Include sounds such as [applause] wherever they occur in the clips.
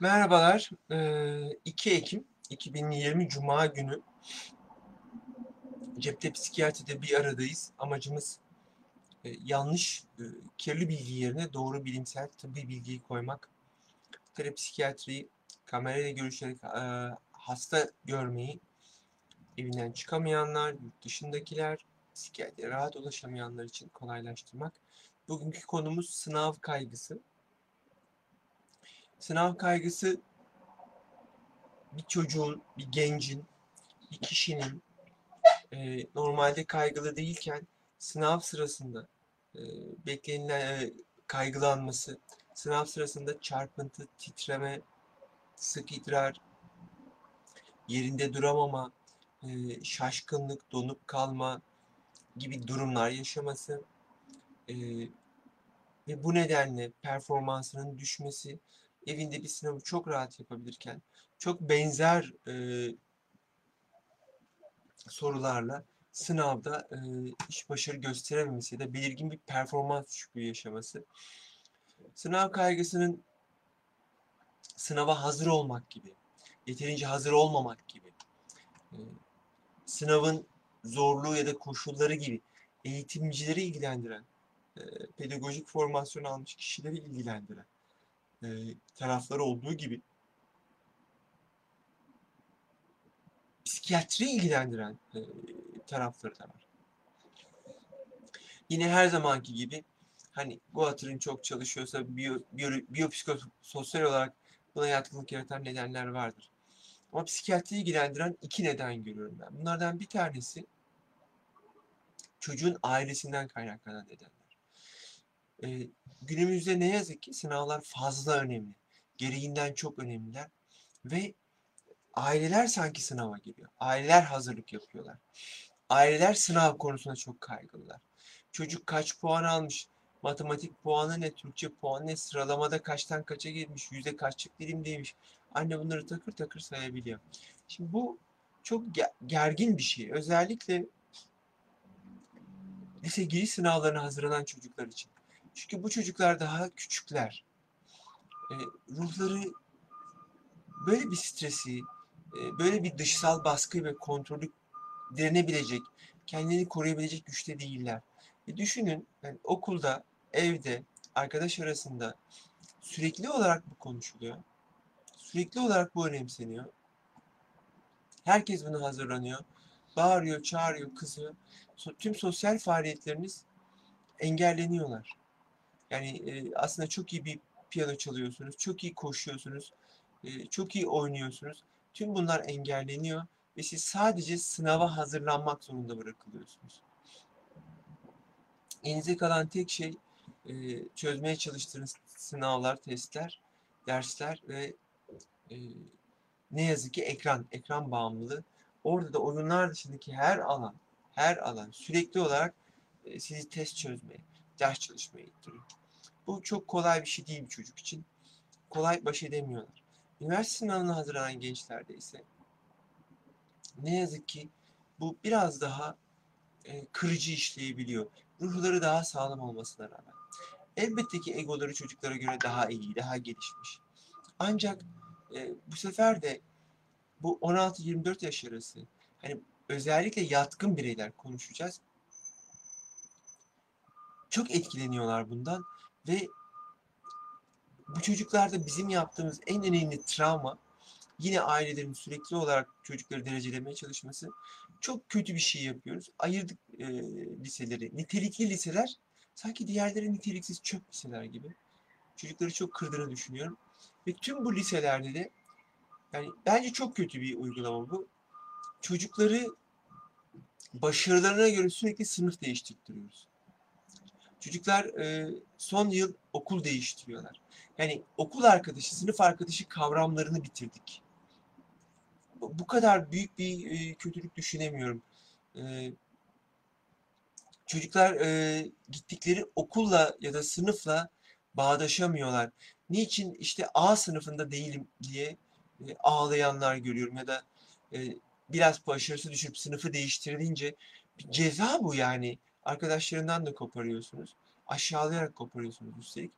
Merhabalar. Ee, 2 Ekim 2020 Cuma günü Cepte Psikiyatri'de bir aradayız. Amacımız e, yanlış, e, kirli bilgi yerine doğru bilimsel tıbbi bilgiyi koymak. Terapsikiyatri kamerayla görüşerek e, hasta görmeyi, evinden çıkamayanlar, yurt dışındakiler, psikiyatriye rahat ulaşamayanlar için kolaylaştırmak. Bugünkü konumuz sınav kaygısı. Sınav kaygısı bir çocuğun, bir gencin, bir kişinin e, normalde kaygılı değilken sınav sırasında e, beklenilen e, kaygılanması, sınav sırasında çarpıntı, titreme, sık idrar, yerinde duramama, e, şaşkınlık, donup kalma gibi durumlar yaşaması e, ve bu nedenle performansının düşmesi, evinde bir sınavı çok rahat yapabilirken çok benzer e, sorularla sınavda e, iş başarı gösterememesi ya da belirgin bir performans düşüklüğü yaşaması. Sınav kaygısının sınava hazır olmak gibi, yeterince hazır olmamak gibi, e, sınavın zorluğu ya da koşulları gibi eğitimcileri ilgilendiren, pedagojik formasyon almış kişileri ilgilendiren e, tarafları olduğu gibi psikiyatri ilgilendiren e, tarafları da var. Yine her zamanki gibi hani Guattard'ın çok çalışıyorsa biyo, biyo, biyopsikososyal olarak buna yatkınlık yaratan nedenler vardır. Ama psikiyatri ilgilendiren iki neden görüyorum ben. Bunlardan bir tanesi çocuğun ailesinden kaynaklanan nedenler. Ee, günümüzde ne yazık ki sınavlar fazla önemli. Gereğinden çok önemliler. Ve aileler sanki sınava giriyor. Aileler hazırlık yapıyorlar. Aileler sınav konusunda çok kaygılılar. Çocuk kaç puan almış? Matematik puanı ne? Türkçe puanı ne? Sıralamada kaçtan kaça girmiş? Yüzde kaçlık dilimdeymiş? Anne bunları takır takır sayabiliyor. Şimdi bu çok gergin bir şey. Özellikle lise giriş sınavlarına hazırlanan çocuklar için. Çünkü bu çocuklar daha küçükler. E, ruhları böyle bir stresi, e, böyle bir dışsal baskı ve kontrolü direnebilecek, kendini koruyabilecek güçte değiller. E düşünün yani okulda, evde, arkadaş arasında sürekli olarak bu konuşuluyor. Sürekli olarak bu önemseniyor. Herkes buna hazırlanıyor. Bağırıyor, çağırıyor, kızıyor. Tüm sosyal faaliyetleriniz engelleniyorlar. Yani e, aslında çok iyi bir piyano çalıyorsunuz, çok iyi koşuyorsunuz, e, çok iyi oynuyorsunuz. Tüm bunlar engelleniyor ve siz sadece sınava hazırlanmak zorunda bırakılıyorsunuz. Elinize kalan tek şey e, çözmeye çalıştığınız sınavlar, testler, dersler ve e, ne yazık ki ekran, ekran bağımlılığı. Orada da oyunlar dışındaki her alan, her alan sürekli olarak e, sizi test çözmeye, ders çalışmaya ittiriyor. Bu çok kolay bir şey değil bir çocuk için. Kolay baş edemiyorlar. Üniversite sınavına hazırlanan gençlerde ise ne yazık ki bu biraz daha e, kırıcı işleyebiliyor. Ruhları daha sağlam olmasına rağmen. Elbette ki egoları çocuklara göre daha iyi, daha gelişmiş. Ancak e, bu sefer de bu 16-24 yaş arası hani özellikle yatkın bireyler konuşacağız. Çok etkileniyorlar bundan ve bu çocuklarda bizim yaptığımız en önemli travma yine ailelerin sürekli olarak çocukları derecelemeye çalışması. Çok kötü bir şey yapıyoruz. Ayırdık e, liseleri. Nitelikli liseler sanki diğerleri niteliksiz çöp liseler gibi. Çocukları çok kırdığını düşünüyorum. Ve tüm bu liselerde de yani bence çok kötü bir uygulama bu. Çocukları başarılarına göre sürekli sınıf değiştiriyoruz. Çocuklar e, son yıl okul değiştiriyorlar. Yani okul arkadaşı, sınıf arkadaşı kavramlarını bitirdik. Bu kadar büyük bir e, kötülük düşünemiyorum. E, çocuklar e, gittikleri okulla ya da sınıfla bağdaşamıyorlar. Niçin işte A sınıfında değilim diye e, ağlayanlar görüyorum ya da e, biraz başarısı düşüp sınıfı değiştirilince bir ceza bu yani. Arkadaşlarından da koparıyorsunuz. Aşağılayarak koparıyorsunuz üstelik.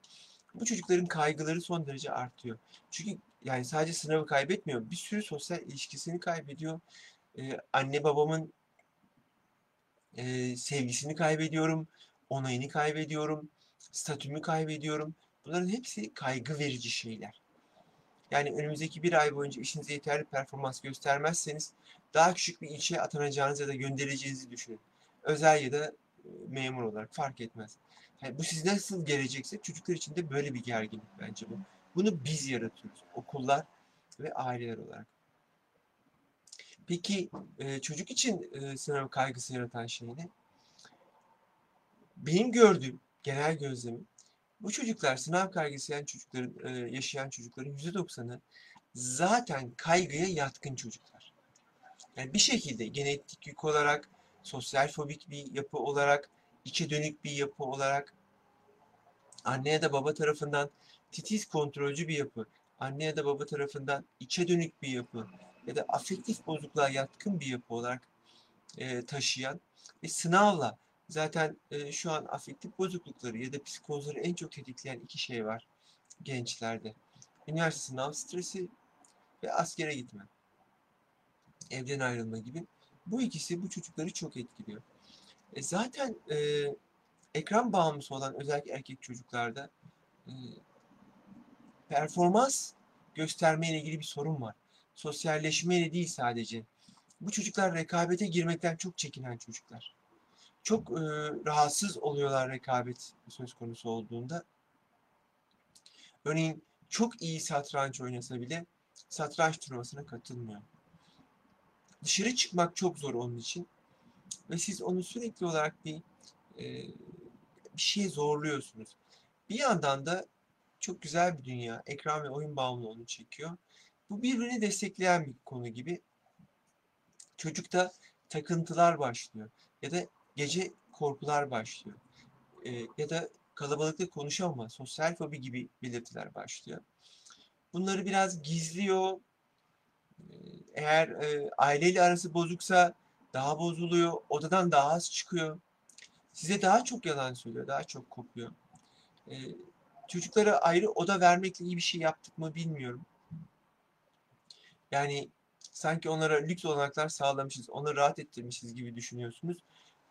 Bu çocukların kaygıları son derece artıyor. Çünkü yani sadece sınavı kaybetmiyor. Bir sürü sosyal ilişkisini kaybediyor. Ee, anne babamın e, sevgisini kaybediyorum. Onayını kaybediyorum. Statümü kaybediyorum. Bunların hepsi kaygı verici şeyler. Yani önümüzdeki bir ay boyunca işinize yeterli performans göstermezseniz daha küçük bir ilçeye atanacağınızı ya da gönderileceğinizi düşünün. Özel ya da memur olarak fark etmez. Yani bu siz nasıl gelecekse çocuklar için de böyle bir gerginlik bence bu. Bunu biz yaratıyoruz. Okullar ve aileler olarak. Peki e, çocuk için e, sınav kaygısı yaratan şey ne? Benim gördüğüm genel gözlemim bu çocuklar sınav kaygısı yaşayan çocukların, e, yaşayan çocukların %90'ı zaten kaygıya yatkın çocuklar. Yani bir şekilde genetik yük olarak, sosyal fobik bir yapı olarak, içe dönük bir yapı olarak, anne ya da baba tarafından titiz kontrolcü bir yapı, anne ya da baba tarafından içe dönük bir yapı ya da afektif bozukluğa yatkın bir yapı olarak e, taşıyan ve sınavla zaten e, şu an afektif bozuklukları ya da psikozları en çok tetikleyen iki şey var gençlerde. Üniversite sınav stresi ve askere gitme. Evden ayrılma gibi. Bu ikisi bu çocukları çok etkiliyor. E, zaten e, ekran bağımlısı olan özellikle erkek çocuklarda e, performans göstermeyle ilgili bir sorun var. Sosyalleşmeyle değil sadece. Bu çocuklar rekabete girmekten çok çekinen çocuklar. Çok e, rahatsız oluyorlar rekabet söz konusu olduğunda. Örneğin çok iyi satranç oynasa bile satranç turnuvasına katılmıyor. Dışarı çıkmak çok zor onun için. Ve siz onu sürekli olarak bir e, bir şeye zorluyorsunuz. Bir yandan da çok güzel bir dünya. Ekran ve oyun bağımlılığı onu çekiyor. Bu birbirini destekleyen bir konu gibi. Çocukta takıntılar başlıyor. Ya da gece korkular başlıyor. E, ya da kalabalıkta konuşamama, sosyal fobi gibi belirtiler başlıyor. Bunları biraz gizliyor. Eğer e, aileyle arası bozuksa daha bozuluyor. Odadan daha az çıkıyor. Size daha çok yalan söylüyor, daha çok kopuyor. E, çocuklara ayrı oda vermekle iyi bir şey yaptık mı bilmiyorum. Yani sanki onlara lüks olanaklar sağlamışız, onları rahat ettirmişiz gibi düşünüyorsunuz.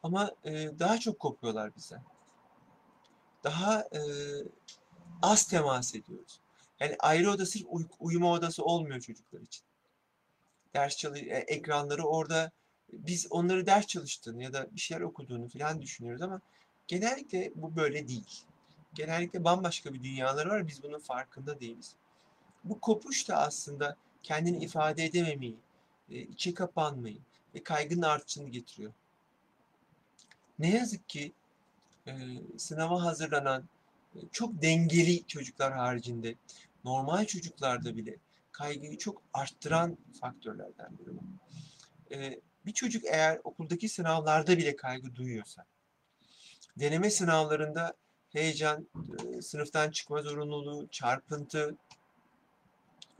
Ama e, daha çok kopuyorlar bizden. Daha e, az temas ediyoruz. Yani ayrı oda sırf uy- uyuma odası olmuyor çocuklar için. Ders çalış e, ekranları orada biz onları ders çalıştığını ya da bir şeyler okuduğunu falan düşünüyoruz ama genellikle bu böyle değil. Genellikle bambaşka bir dünyaları var. Biz bunun farkında değiliz. Bu kopuş da aslında kendini ifade edememeyi, e, içe kapanmayı ve kaygının artışını getiriyor. Ne yazık ki e, sınava hazırlanan çok dengeli çocuklar haricinde normal çocuklarda bile kaygıyı çok arttıran faktörlerden biri bu. E, bir çocuk eğer okuldaki sınavlarda bile kaygı duyuyorsa, deneme sınavlarında heyecan, e, sınıftan çıkma zorunluluğu, çarpıntı,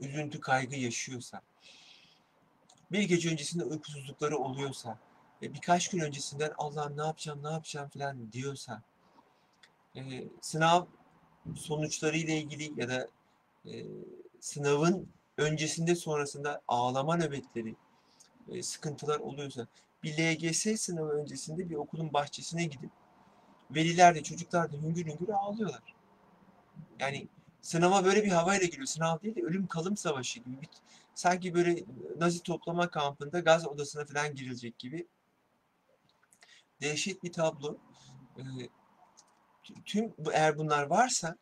üzüntü, kaygı yaşıyorsa, bir gece öncesinde uykusuzlukları oluyorsa, birkaç gün öncesinden Allah'ım ne yapacağım, ne yapacağım falan diyorsa, e, sınav sonuçları ile ilgili ya da e, sınavın öncesinde sonrasında ağlama nöbetleri, e, sıkıntılar oluyorsa, bir LGS sınavı öncesinde bir okulun bahçesine gidip veliler de çocuklar da hüngür hüngür ağlıyorlar. Yani sınava böyle bir havayla giriyor. Sınav değil de ölüm kalım savaşı gibi. Bir, sanki böyle Nazi toplama kampında gaz odasına falan girilecek gibi dehşet bir tablo. Ee, tüm eğer bunlar varsa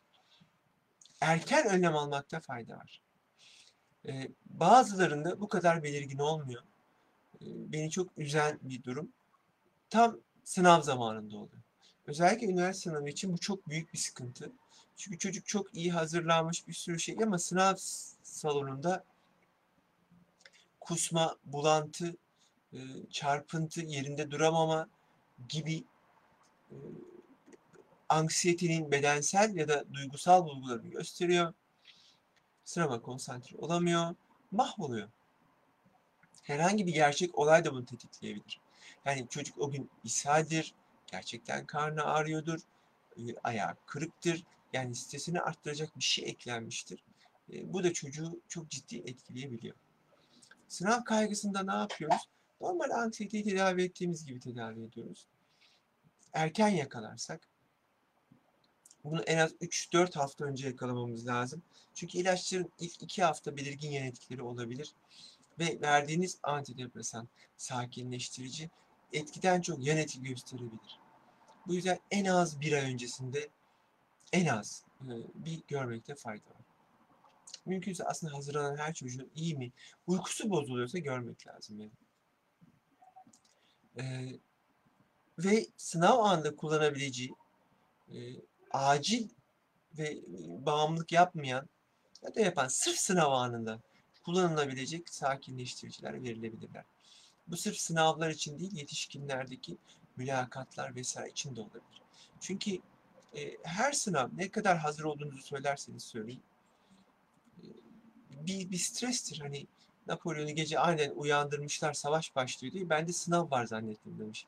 erken önlem almakta fayda var. Bazılarında bu kadar belirgin olmuyor. Beni çok üzen bir durum. Tam sınav zamanında oluyor. Özellikle üniversite sınavı için bu çok büyük bir sıkıntı. Çünkü çocuk çok iyi hazırlanmış bir sürü şey ama sınav salonunda kusma, bulantı, çarpıntı, yerinde duramama gibi anksiyetenin bedensel ya da duygusal bulgularını gösteriyor. Sınava konsantre olamıyor, mahvoluyor. Herhangi bir gerçek olay da bunu tetikleyebilir. Yani çocuk o gün ishaldir, gerçekten karnı ağrıyordur, ayağı kırıktır. Yani stresini arttıracak bir şey eklenmiştir. E, bu da çocuğu çok ciddi etkileyebiliyor. Sınav kaygısında ne yapıyoruz? Normal anksiyeteyi tedavi ettiğimiz gibi tedavi ediyoruz. Erken yakalarsak bunu en az 3-4 hafta önce yakalamamız lazım. Çünkü ilaçların ilk 2 hafta belirgin yan etkileri olabilir. Ve verdiğiniz antidepresan, sakinleştirici etkiden çok yan etki gösterebilir. Bu yüzden en az bir ay öncesinde en az e, bir görmekte fayda var. Mümkünse aslında hazırlanan her çocuğun iyi mi, uykusu bozuluyorsa görmek lazım yani. Ee, ve sınav anında kullanabileceği e, acil ve bağımlılık yapmayan ya da yapan sırf sınav anında kullanılabilecek sakinleştiriciler verilebilirler. Bu sırf sınavlar için değil, yetişkinlerdeki mülakatlar vesaire için de olabilir. Çünkü e, her sınav ne kadar hazır olduğunuzu söylerseniz söyleyin bir, bir strestir. Hani Napolyon'u gece aynen uyandırmışlar savaş başlıyor diye ben de sınav var zannettim demiş.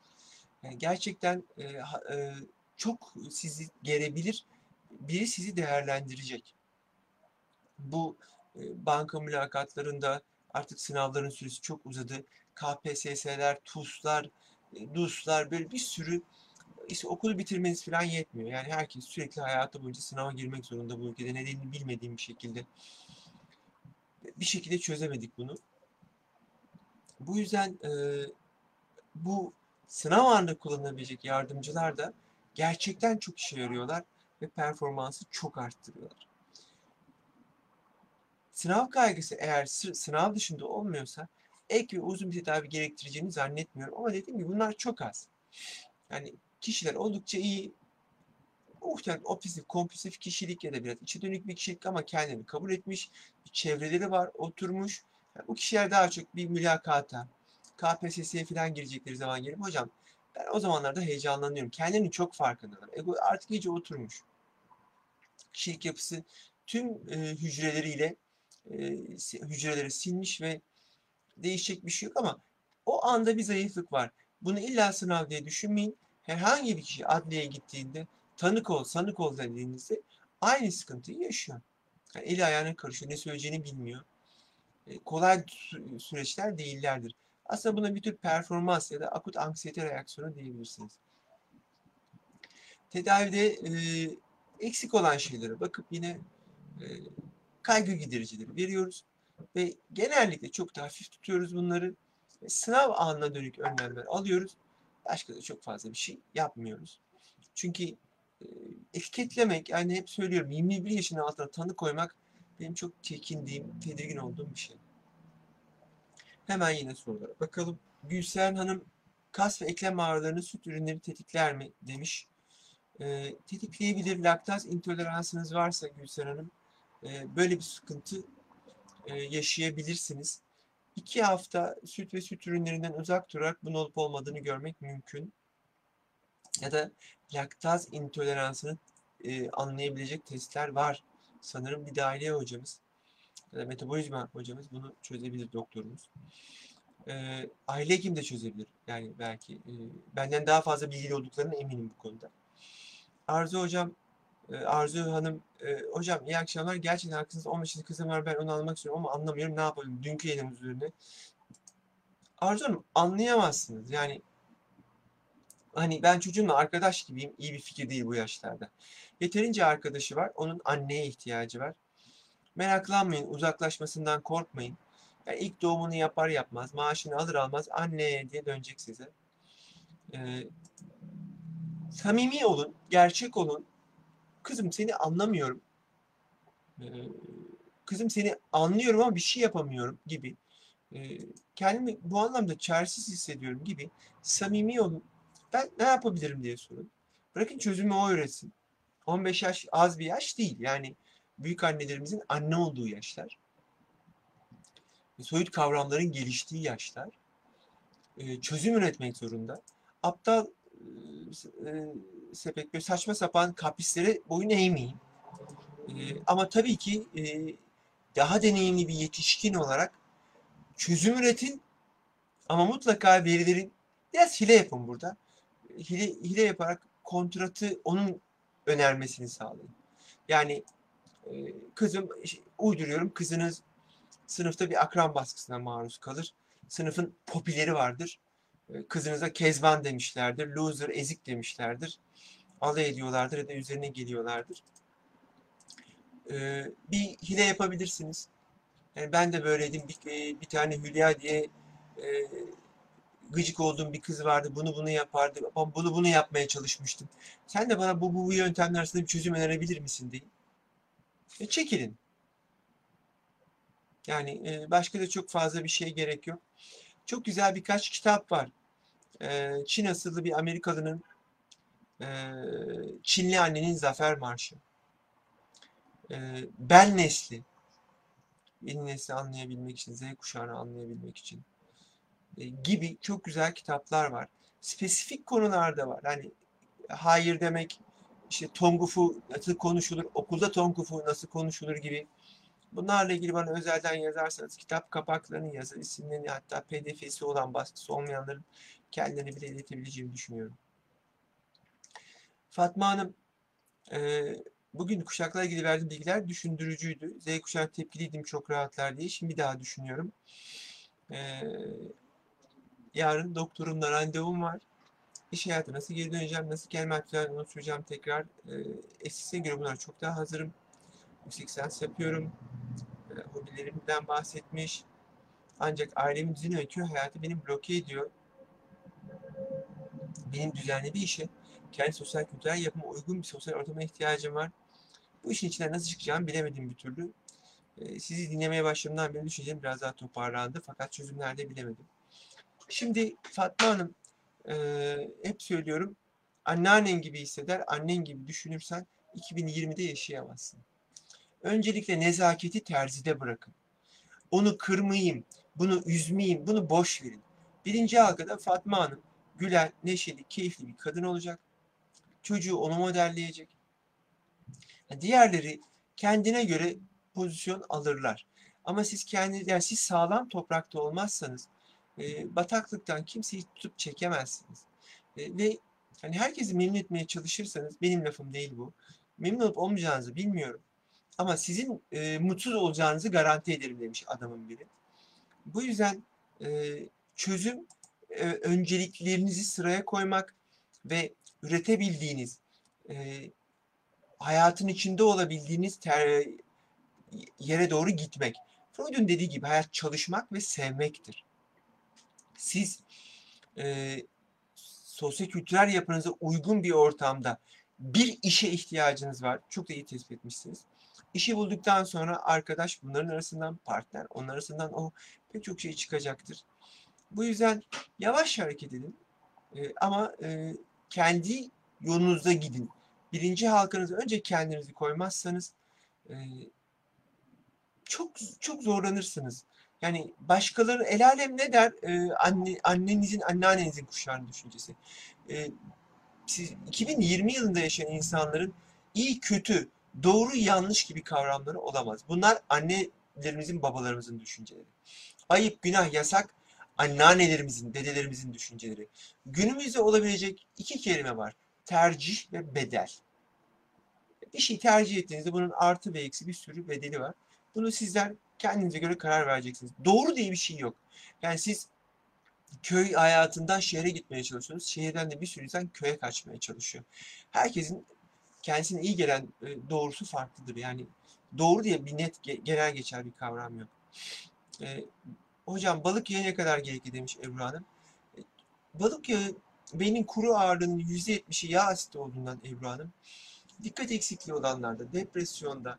Yani gerçekten e, e, çok sizi gerebilir. Biri sizi değerlendirecek. Bu e, banka mülakatlarında artık sınavların süresi çok uzadı. KPSS'ler, TUS'lar, e, DUS'lar böyle bir sürü işte okulu bitirmeniz falan yetmiyor. Yani herkes sürekli hayatı boyunca sınava girmek zorunda bu ülkede nedenini bilmediğim bir şekilde. Bir şekilde çözemedik bunu. Bu yüzden e, bu sınav anında kullanılabilecek yardımcılar da gerçekten çok işe yarıyorlar ve performansı çok arttırıyorlar. Sınav kaygısı eğer sınav dışında olmuyorsa ek ve uzun bir tedavi gerektireceğini zannetmiyorum. Ama dediğim gibi bunlar çok az. Yani kişiler oldukça iyi muhtemelen obsesif kompulsif kişilik ya da biraz içe dönük bir kişilik ama kendini kabul etmiş, bir çevreleri var, oturmuş. Yani bu kişiler daha çok bir mülakata, KPSS'ye falan girecekleri zaman gelip hocam ben o zamanlarda heyecanlanıyorum. Kendini çok farkındalar. Ego artık iyice oturmuş. Kişilik yapısı tüm e, hücreleriyle e, hücreleri silmiş ve değişecek bir şey yok ama o anda bir zayıflık var. Bunu illa sınav diye düşünmeyin. Herhangi bir kişi adliyeye gittiğinde tanık ol, sanık ol dediğinizde aynı sıkıntıyı yaşıyor. Yani eli ayağına karışıyor, ne söyleyeceğini bilmiyor. E, kolay süreçler değillerdir. Aslında buna bir tür performans ya da akut anksiyete reaksiyonu diyebilirsiniz. Tedavide e, eksik olan şeylere bakıp yine e, kaygı gidericileri veriyoruz. Ve genellikle çok da hafif tutuyoruz bunları. Ve sınav anına dönük önlemler alıyoruz. Başka da çok fazla bir şey yapmıyoruz. Çünkü e, etiketlemek, yani hep söylüyorum 21 yaşın altına tanı koymak benim çok çekindiğim, tedirgin olduğum bir şey. Hemen yine sorulara bakalım. Gülseren Hanım kas ve eklem ağrılarını süt ürünleri tetikler mi demiş. E, tetikleyebilir. Laktaz intoleransınız varsa Gülseren Hanım e, böyle bir sıkıntı e, yaşayabilirsiniz. İki hafta süt ve süt ürünlerinden uzak durarak bunun olup olmadığını görmek mümkün. Ya da laktaz intoleransını e, anlayabilecek testler var. Sanırım bir dahiliye hocamız ya da metabolizma hocamız bunu çözebilir doktorumuz. E, aile hekim de çözebilir. Yani belki e, benden daha fazla bilgili olduklarına eminim bu konuda. Arzu hocam ee, Arzu Hanım, e, hocam iyi akşamlar. Gerçekten haklısınız. 15 yaşında kızım var. Ben onu almak istiyorum ama anlamıyorum. Ne yapalım? Dünkü yayınımız üzerine. Arzu Hanım anlayamazsınız. Yani hani ben çocuğumla arkadaş gibiyim. İyi bir fikir değil bu yaşlarda. Yeterince arkadaşı var. Onun anneye ihtiyacı var. Meraklanmayın. Uzaklaşmasından korkmayın. Yani ilk doğumunu yapar yapmaz, maaşını alır almaz anne diye dönecek size. Ee, samimi olun, gerçek olun kızım seni anlamıyorum. Ee, kızım seni anlıyorum ama bir şey yapamıyorum gibi. Ee, kendimi bu anlamda çaresiz hissediyorum gibi samimi olun. Ben ne yapabilirim diye sorun. Bırakın çözümü o öğretsin. 15 yaş az bir yaş değil. Yani büyük annelerimizin anne olduğu yaşlar. Soyut kavramların geliştiği yaşlar. Ee, çözüm üretmek zorunda. Aptal e, sepet böyle saçma sapan kaprislere boyun eğmeyin. E, ama tabii ki e, daha deneyimli bir yetişkin olarak çözüm üretin ama mutlaka verilerin biraz hile yapın burada. Hile, hile yaparak kontratı onun önermesini sağlayın. Yani E, kızım uyduruyorum kızınız sınıfta bir akran baskısına maruz kalır. Sınıfın popileri vardır. E, kızınıza kezban demişlerdir, loser, ezik demişlerdir. Alay ediyorlardır ya da üzerine geliyorlardır. E, bir hile yapabilirsiniz. Yani ben de böyleydim. Bir, e, bir tane Hülya diye e, gıcık olduğum bir kız vardı. Bunu bunu yapardı. Ama bunu bunu yapmaya çalışmıştım. Sen de bana bu bu, bu yöntemler arasında bir çözüm önerebilir misin diye. E, çekilin. Yani e, başka da çok fazla bir şeye gerek yok. Çok güzel birkaç kitap var. E, Çin asıllı bir Amerikalının e, Çinli Annenin Zafer Marşı. E, ben Nesli. Yeni nesli anlayabilmek için, Z kuşağını anlayabilmek için e, gibi çok güzel kitaplar var. Spesifik konularda var. Hani hayır demek, işte Tongufu nasıl konuşulur, okulda Tongufu nasıl konuşulur gibi. Bunlarla ilgili bana özelden yazarsanız kitap kapaklarını, yazı isimlerini hatta pdf'si olan baskısı olmayanların kendilerini bile iletebileceğimi düşünüyorum. Fatma Hanım, e, bugün kuşaklarla ilgili verdiğim bilgiler düşündürücüydü. Z kuşağı tepkiliydim çok rahatlar diye. Şimdi daha düşünüyorum. E, yarın doktorumla randevum var. İş hayatı nasıl geri döneceğim, nasıl kelime hatırlarını unutacağım tekrar. E, eskisine göre bunlar çok daha hazırım. Yüksek lisans yapıyorum. E, hobilerimden bahsetmiş. Ancak ailemin düzeni ve köy hayatı beni bloke ediyor. Benim düzenli bir işe, kendi sosyal kültürel yapıma uygun bir sosyal ortama ihtiyacım var. Bu işin içinden nasıl çıkacağımı bilemedim bir türlü. E, sizi dinlemeye başladığımdan beri düşüncem biraz daha toparlandı. Fakat çözümlerde bilemedim. Şimdi Fatma Hanım, e, hep söylüyorum, anneannen gibi hisseder, annen gibi düşünürsen 2020'de yaşayamazsın. Öncelikle nezaketi terzide bırakın. Onu kırmayayım, bunu üzmeyeyim, bunu boş verin. Birinci halkada Fatma Hanım gülen, neşeli, keyifli bir kadın olacak. Çocuğu onu modelleyecek. Diğerleri kendine göre pozisyon alırlar. Ama siz kendi, yani siz sağlam toprakta olmazsanız e, bataklıktan kimseyi tutup çekemezsiniz. E, ve hani herkesi memnun etmeye çalışırsanız, benim lafım değil bu. Memnun olup olmayacağınızı bilmiyorum. Ama sizin e, mutsuz olacağınızı garanti ederim demiş adamın biri. Bu yüzden e, çözüm e, önceliklerinizi sıraya koymak ve üretebildiğiniz, e, hayatın içinde olabildiğiniz ter, yere doğru gitmek. Freud'un dediği gibi hayat çalışmak ve sevmektir. Siz e, sosyo-kültürel yapınıza uygun bir ortamda bir işe ihtiyacınız var. Çok da iyi tespit etmişsiniz. İşi bulduktan sonra arkadaş bunların arasından partner, onun arasından o pek çok şey çıkacaktır. Bu yüzden yavaş hareket edin. E, ama e, kendi yolunuzda gidin. Birinci halkanızı önce kendinizi koymazsanız e, çok çok zorlanırsınız. Yani başkaları el alem ne der? E, anne, annenizin, anneannenizin kuşağının düşüncesi. E, siz 2020 yılında yaşayan insanların iyi kötü, doğru yanlış gibi kavramları olamaz. Bunlar annelerimizin, babalarımızın düşünceleri. Ayıp, günah, yasak anneannelerimizin, dedelerimizin düşünceleri. Günümüzde olabilecek iki kelime var. Tercih ve bedel. Bir şey tercih ettiğinizde bunun artı ve eksi bir sürü bedeli var. Bunu sizler kendinize göre karar vereceksiniz. Doğru diye bir şey yok. Yani siz köy hayatından şehre gitmeye çalışıyorsunuz. Şehirden de bir sürü insan köye kaçmaya çalışıyor. Herkesin kendisine iyi gelen e, doğrusu farklıdır. Yani doğru diye bir net genel geçer bir kavram yok. E, hocam balık yağı ne kadar gerekli demiş Ebru Hanım. E, balık yağı beynin kuru ağırlığının %70'i yağ asiti olduğundan Ebru Hanım. Dikkat eksikliği olanlarda, depresyonda,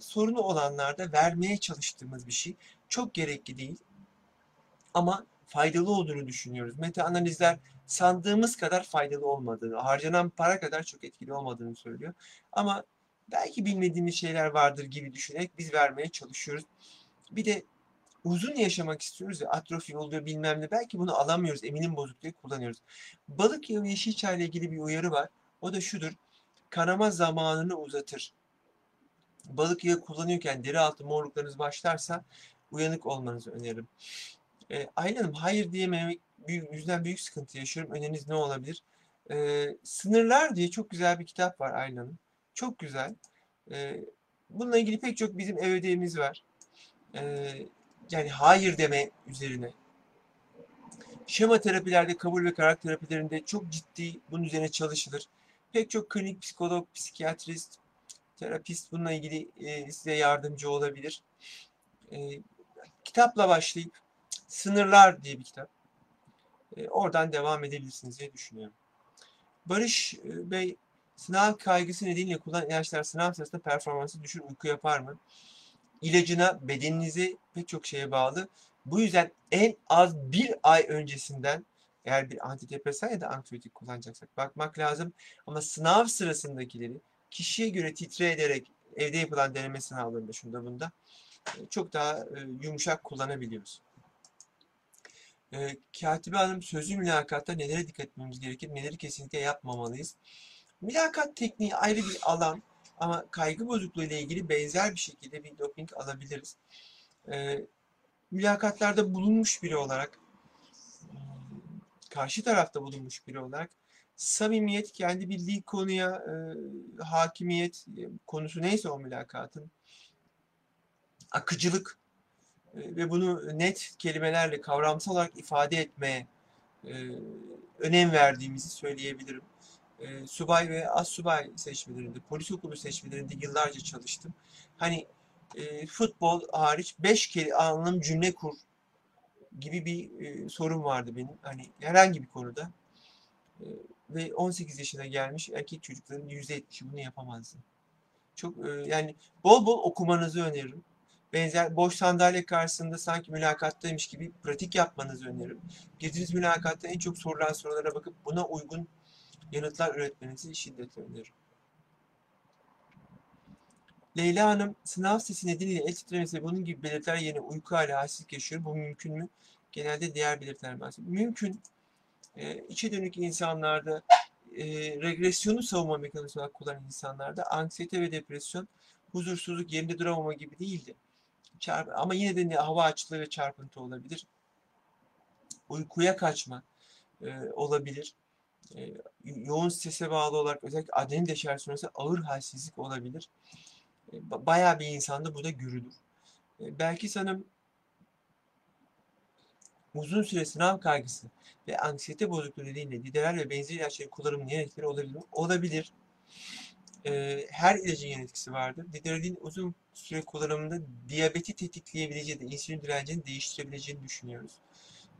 sorunu olanlarda vermeye çalıştığımız bir şey. Çok gerekli değil. Ama faydalı olduğunu düşünüyoruz. Meta analizler sandığımız kadar faydalı olmadığını, harcanan para kadar çok etkili olmadığını söylüyor. Ama belki bilmediğimiz şeyler vardır gibi düşünerek biz vermeye çalışıyoruz. Bir de uzun yaşamak istiyoruz ya atrofi oluyor bilmem ne. Belki bunu alamıyoruz. Eminim bozukluğu kullanıyoruz. Balık yağı yeşil çay ile ilgili bir uyarı var. O da şudur. Kanama zamanını uzatır. Balık yağı kullanıyorken deri altı morluklarınız başlarsa uyanık olmanızı öneririm. E, Aylin hayır diyememek büyük, yüzden büyük sıkıntı yaşıyorum. Öneriniz ne olabilir? E, Sınırlar diye çok güzel bir kitap var Aylin Hanım. Çok güzel. E, bununla ilgili pek çok bizim ev ödevimiz var. Ee, yani hayır deme üzerine. Şema terapilerde, kabul ve karakter terapilerinde çok ciddi bunun üzerine çalışılır. Pek çok klinik psikolog, psikiyatrist, terapist bununla ilgili size yardımcı olabilir. Kitapla başlayıp Sınırlar diye bir kitap. Oradan devam edebilirsiniz diye düşünüyorum. Barış Bey sınav kaygısı nedeniyle kullanılan ilaçlar sınav sırasında performansı düşür, uyku yapar mı? İlacına, bedeninize pek çok şeye bağlı. Bu yüzden en az bir ay öncesinden eğer bir antidepresan ya da anksiyotik kullanacaksak bakmak lazım. Ama sınav sırasındakileri kişiye göre titre ederek evde yapılan deneme sınavlarında şunda bunda e, çok daha e, yumuşak kullanabiliyoruz. E, Katibe Hanım sözlü mülakatta nelere dikkat etmemiz gerekir, neleri kesinlikle yapmamalıyız. Mülakat tekniği ayrı bir alan ama kaygı bozukluğu ile ilgili benzer bir şekilde bir doping alabiliriz. Mülakatlarda bulunmuş biri olarak, karşı tarafta bulunmuş biri olarak samimiyet, kendi bildiği konuya e, hakimiyet, e, konusu neyse o mülakatın, akıcılık e, ve bunu net kelimelerle kavramsal olarak ifade etmeye e, önem verdiğimizi söyleyebilirim. E, subay ve az subay seçmelerinde, polis okulu seçmelerinde yıllarca çalıştım. Hani e, futbol hariç 5 kere anlam cümle kur gibi bir e, sorun vardı benim. Hani herhangi bir konuda. Ve 18 yaşına gelmiş erkek çocukların %70'i bunu yapamazdı. Çok e, yani bol bol okumanızı öneririm. Benzer boş sandalye karşısında sanki mülakattaymış gibi pratik yapmanızı öneririm. Girdiğiniz mülakatta en çok sorulan sorulara bakıp buna uygun yanıtlar üretmenizi şiddetle öneririm. Leyla Hanım sınav sesi nedeniyle el titremesi bunun gibi belirtiler yerine uyku hali halsizlik yaşıyor. Bu mümkün mü? Genelde diğer belirtiler bahsediyor. Mümkün e, içe dönük insanlarda e, regresyonu savunma mekanizması kullanan insanlarda anksiyete ve depresyon huzursuzluk yerinde duramama gibi değildi. Çarp ama yine de hava açlığı ve çarpıntı olabilir. Uykuya kaçma e, olabilir. E, yoğun strese bağlı olarak özellikle adrenalin deşer sonrası ağır halsizlik olabilir. E, bayağı bir insanda bu da görülür. E, belki sanırım uzun süre sınav kaygısı ve anksiyete bozukluğu nedeniyle liderer ve benzeri ilaçların kullanımının yan olabilir? Olabilir. Ee, her ilacın yan etkisi vardır. Lideralin uzun süre kullanımında diyabeti tetikleyebileceği de insülin direncini değiştirebileceğini düşünüyoruz.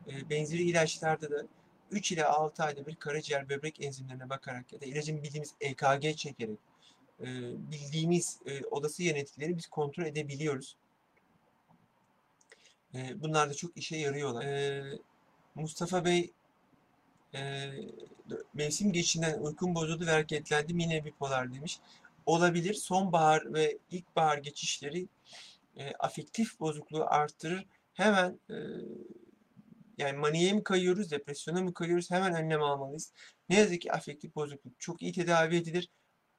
Ee, benzeri ilaçlarda da 3 ile 6 ayda bir karaciğer böbrek enzimlerine bakarak ya da ilacın bildiğimiz EKG çekerek e, bildiğimiz e, odası yan etkileri biz kontrol edebiliyoruz. E, bunlar da çok işe yarıyorlar. E, Mustafa Bey e, mevsim geçinden uykum bozuldu ve hareketlendim yine bipolar demiş. Olabilir. Sonbahar ve ilkbahar geçişleri e, afektif bozukluğu arttırır. Hemen e, yani maniye mi kayıyoruz, depresyona mı kayıyoruz hemen önlem almalıyız. Ne yazık ki afektif bozukluk çok iyi tedavi edilir.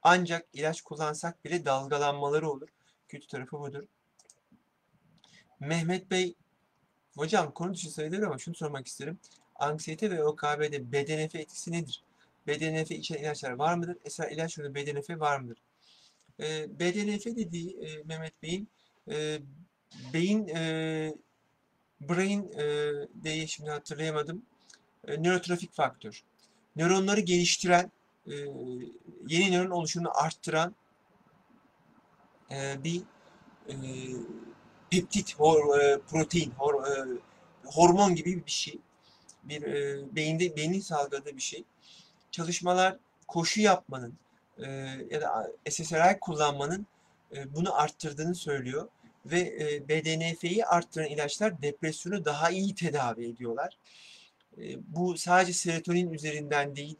Ancak ilaç kullansak bile dalgalanmaları olur. Kötü tarafı budur. Mehmet Bey, hocam konu dışı sayılır ama şunu sormak isterim. Anksiyete ve OKB'de BDNF etkisi nedir? BDNF içeren ilaçlar var mıdır? Esra ilaçlarda BDNF var mıdır? E, BDNF dediği e, Mehmet Bey'in e, beyin e, brain e, diye şimdi hatırlayamadım. E, nörotrafik faktör. Nöronları geliştiren, e, yeni nöron oluşumunu arttıran e, bir e, peptit, hor, e, protein, hor, e, hormon gibi bir şey. Bir e, beyinde beynin salgıladığı bir şey. Çalışmalar koşu yapmanın e, ya da SSRI kullanmanın e, bunu arttırdığını söylüyor ve e, BDNF'yi arttıran ilaçlar depresyonu daha iyi tedavi ediyorlar. E, bu sadece serotonin üzerinden değil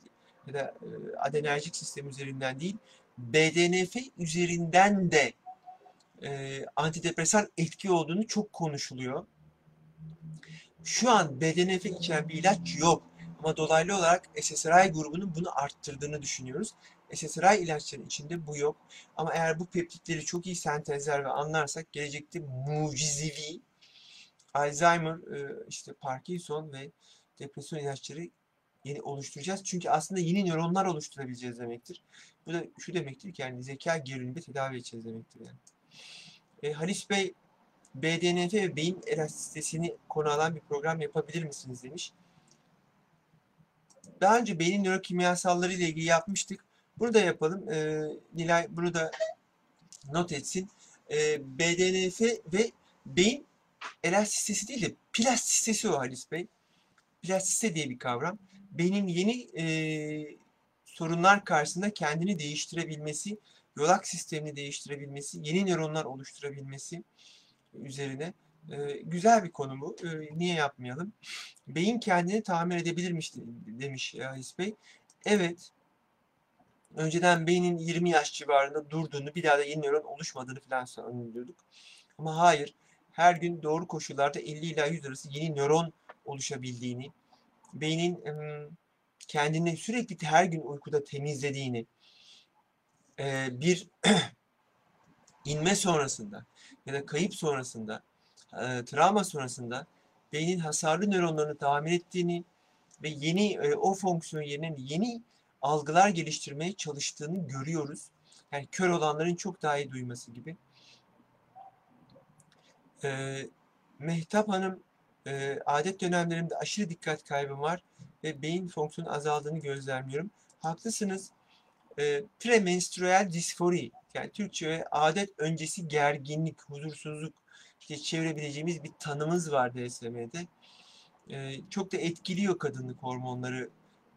ya da e, adrenerjik sistem üzerinden değil, BDNF üzerinden de e, antidepresan etki olduğunu çok konuşuluyor. Şu an BDNF içeren bir ilaç yok. Ama dolaylı olarak SSRI grubunun bunu arttırdığını düşünüyoruz. SSRI ilaçların içinde bu yok. Ama eğer bu peptitleri çok iyi sentezler ve anlarsak gelecekte mucizevi Alzheimer, işte Parkinson ve depresyon ilaçları yeni oluşturacağız. Çünkü aslında yeni nöronlar oluşturabileceğiz demektir. Bu da şu demektir ki yani zeka geriliminde tedavi edeceğiz demektir yani. E, Halis Bey BDNF ve beyin elastisitesini konu alan bir program yapabilir misiniz demiş. Daha önce beynin nörokimyasalları ile ilgili yapmıştık. Bunu da yapalım. E, Nilay bunu da not etsin. E, BDNF ve beyin elastisitesi değil de plastisitesi o Halis Bey. Plastisite diye bir kavram. Beynin yeni e, sorunlar karşısında kendini değiştirebilmesi, yolak sistemini değiştirebilmesi, yeni nöronlar oluşturabilmesi üzerine e, güzel bir konu bu. E, niye yapmayalım? Beyin kendini tamir edebilirmiş demiş Halis Bey. Evet. Önceden beynin 20 yaş civarında durduğunu, bir daha da yeni nöron oluşmadığını falan sanıyorduk. Ama hayır. Her gün doğru koşullarda 50 ila 100 arası yeni nöron oluşabildiğini, beynin kendini sürekli her gün uykuda temizlediğini, bir [clears throat] inme sonrasında ya da kayıp sonrasında, travma sonrasında beynin hasarlı nöronlarını tamir ettiğini ve yeni o fonksiyon yerine yeni algılar geliştirmeye çalıştığını görüyoruz. Yani kör olanların çok daha iyi duyması gibi. Mehtap Hanım adet dönemlerimde aşırı dikkat kaybım var ve beyin fonksiyonu azaldığını gözlemliyorum. Haklısınız. E, premenstrüel disfori yani Türkçe adet öncesi gerginlik, huzursuzluk işte çevirebileceğimiz bir tanımız var DSM'de. E, çok da etkiliyor kadınlık hormonları.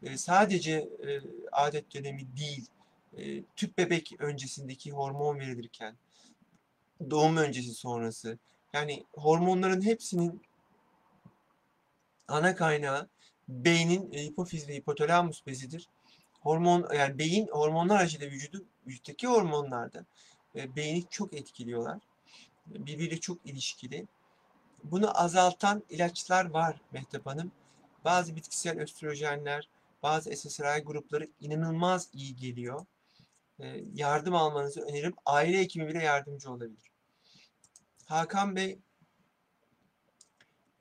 E, sadece e, adet dönemi değil, e, tüp bebek öncesindeki hormon verilirken, doğum öncesi sonrası. Yani hormonların hepsinin ana kaynağı beynin e, hipofiz ve hipotalamus bezidir. Hormon yani beyin hormonlar aracılığıyla vücudu vücuttaki hormonlarda e, beyni çok etkiliyorlar. Birbiriyle çok ilişkili. Bunu azaltan ilaçlar var Mehtap Hanım. Bazı bitkisel östrojenler, bazı SSRI grupları inanılmaz iyi geliyor. E, yardım almanızı öneririm. Aile hekimi bile yardımcı olabilir. Hakan Bey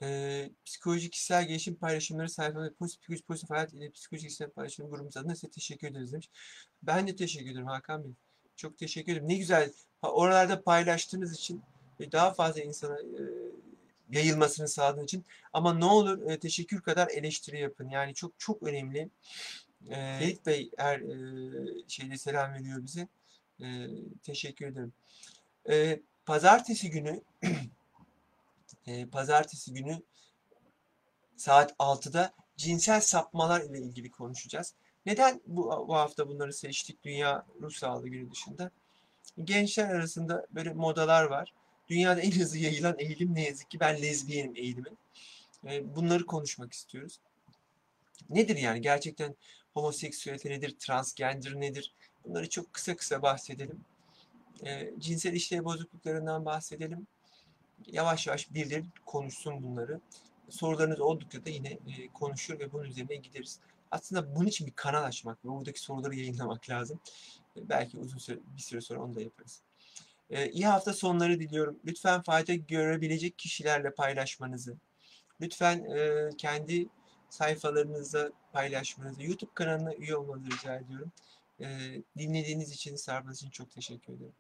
e, psikolojik kişisel gelişim paylaşımları sayfamda pozitif, pozitif, pozitif hayat ile psikolojik kişisel paylaşım grubumuz adına size teşekkür ederiz demiş. Ben de teşekkür ederim Hakan Bey. Çok teşekkür ederim. Ne güzel oralarda paylaştığınız için ve daha fazla insana e, yayılmasını sağladığınız için. Ama ne olur e, teşekkür kadar eleştiri yapın. Yani çok çok önemli. E, Ferit Bey her e, şeyde selam veriyor bize. E, teşekkür ederim. E, pazartesi günü [clears throat] e, pazartesi günü saat 6'da cinsel sapmalar ile ilgili konuşacağız. Neden bu, bu hafta bunları seçtik Dünya Ruh Sağlığı Günü dışında? Gençler arasında böyle modalar var. Dünyada en hızlı yayılan eğilim ne yazık ki ben lezbiyenim eğilimi. E, bunları konuşmak istiyoruz. Nedir yani gerçekten homoseksüelite nedir, transgender nedir? Bunları çok kısa kısa bahsedelim. E, cinsel işlev bozukluklarından bahsedelim yavaş yavaş birileri konuşsun bunları. Sorularınız oldukça da yine e, konuşur ve bunun üzerine gideriz. Aslında bunun için bir kanal açmak ve buradaki soruları yayınlamak lazım. E, belki uzun süre, bir süre sonra onu da yaparız. E, iyi hafta sonları diliyorum. Lütfen fayda görebilecek kişilerle paylaşmanızı, lütfen e, kendi sayfalarınızda paylaşmanızı, YouTube kanalına üye olmanızı rica ediyorum. E, dinlediğiniz için, sarmanız için çok teşekkür ederim.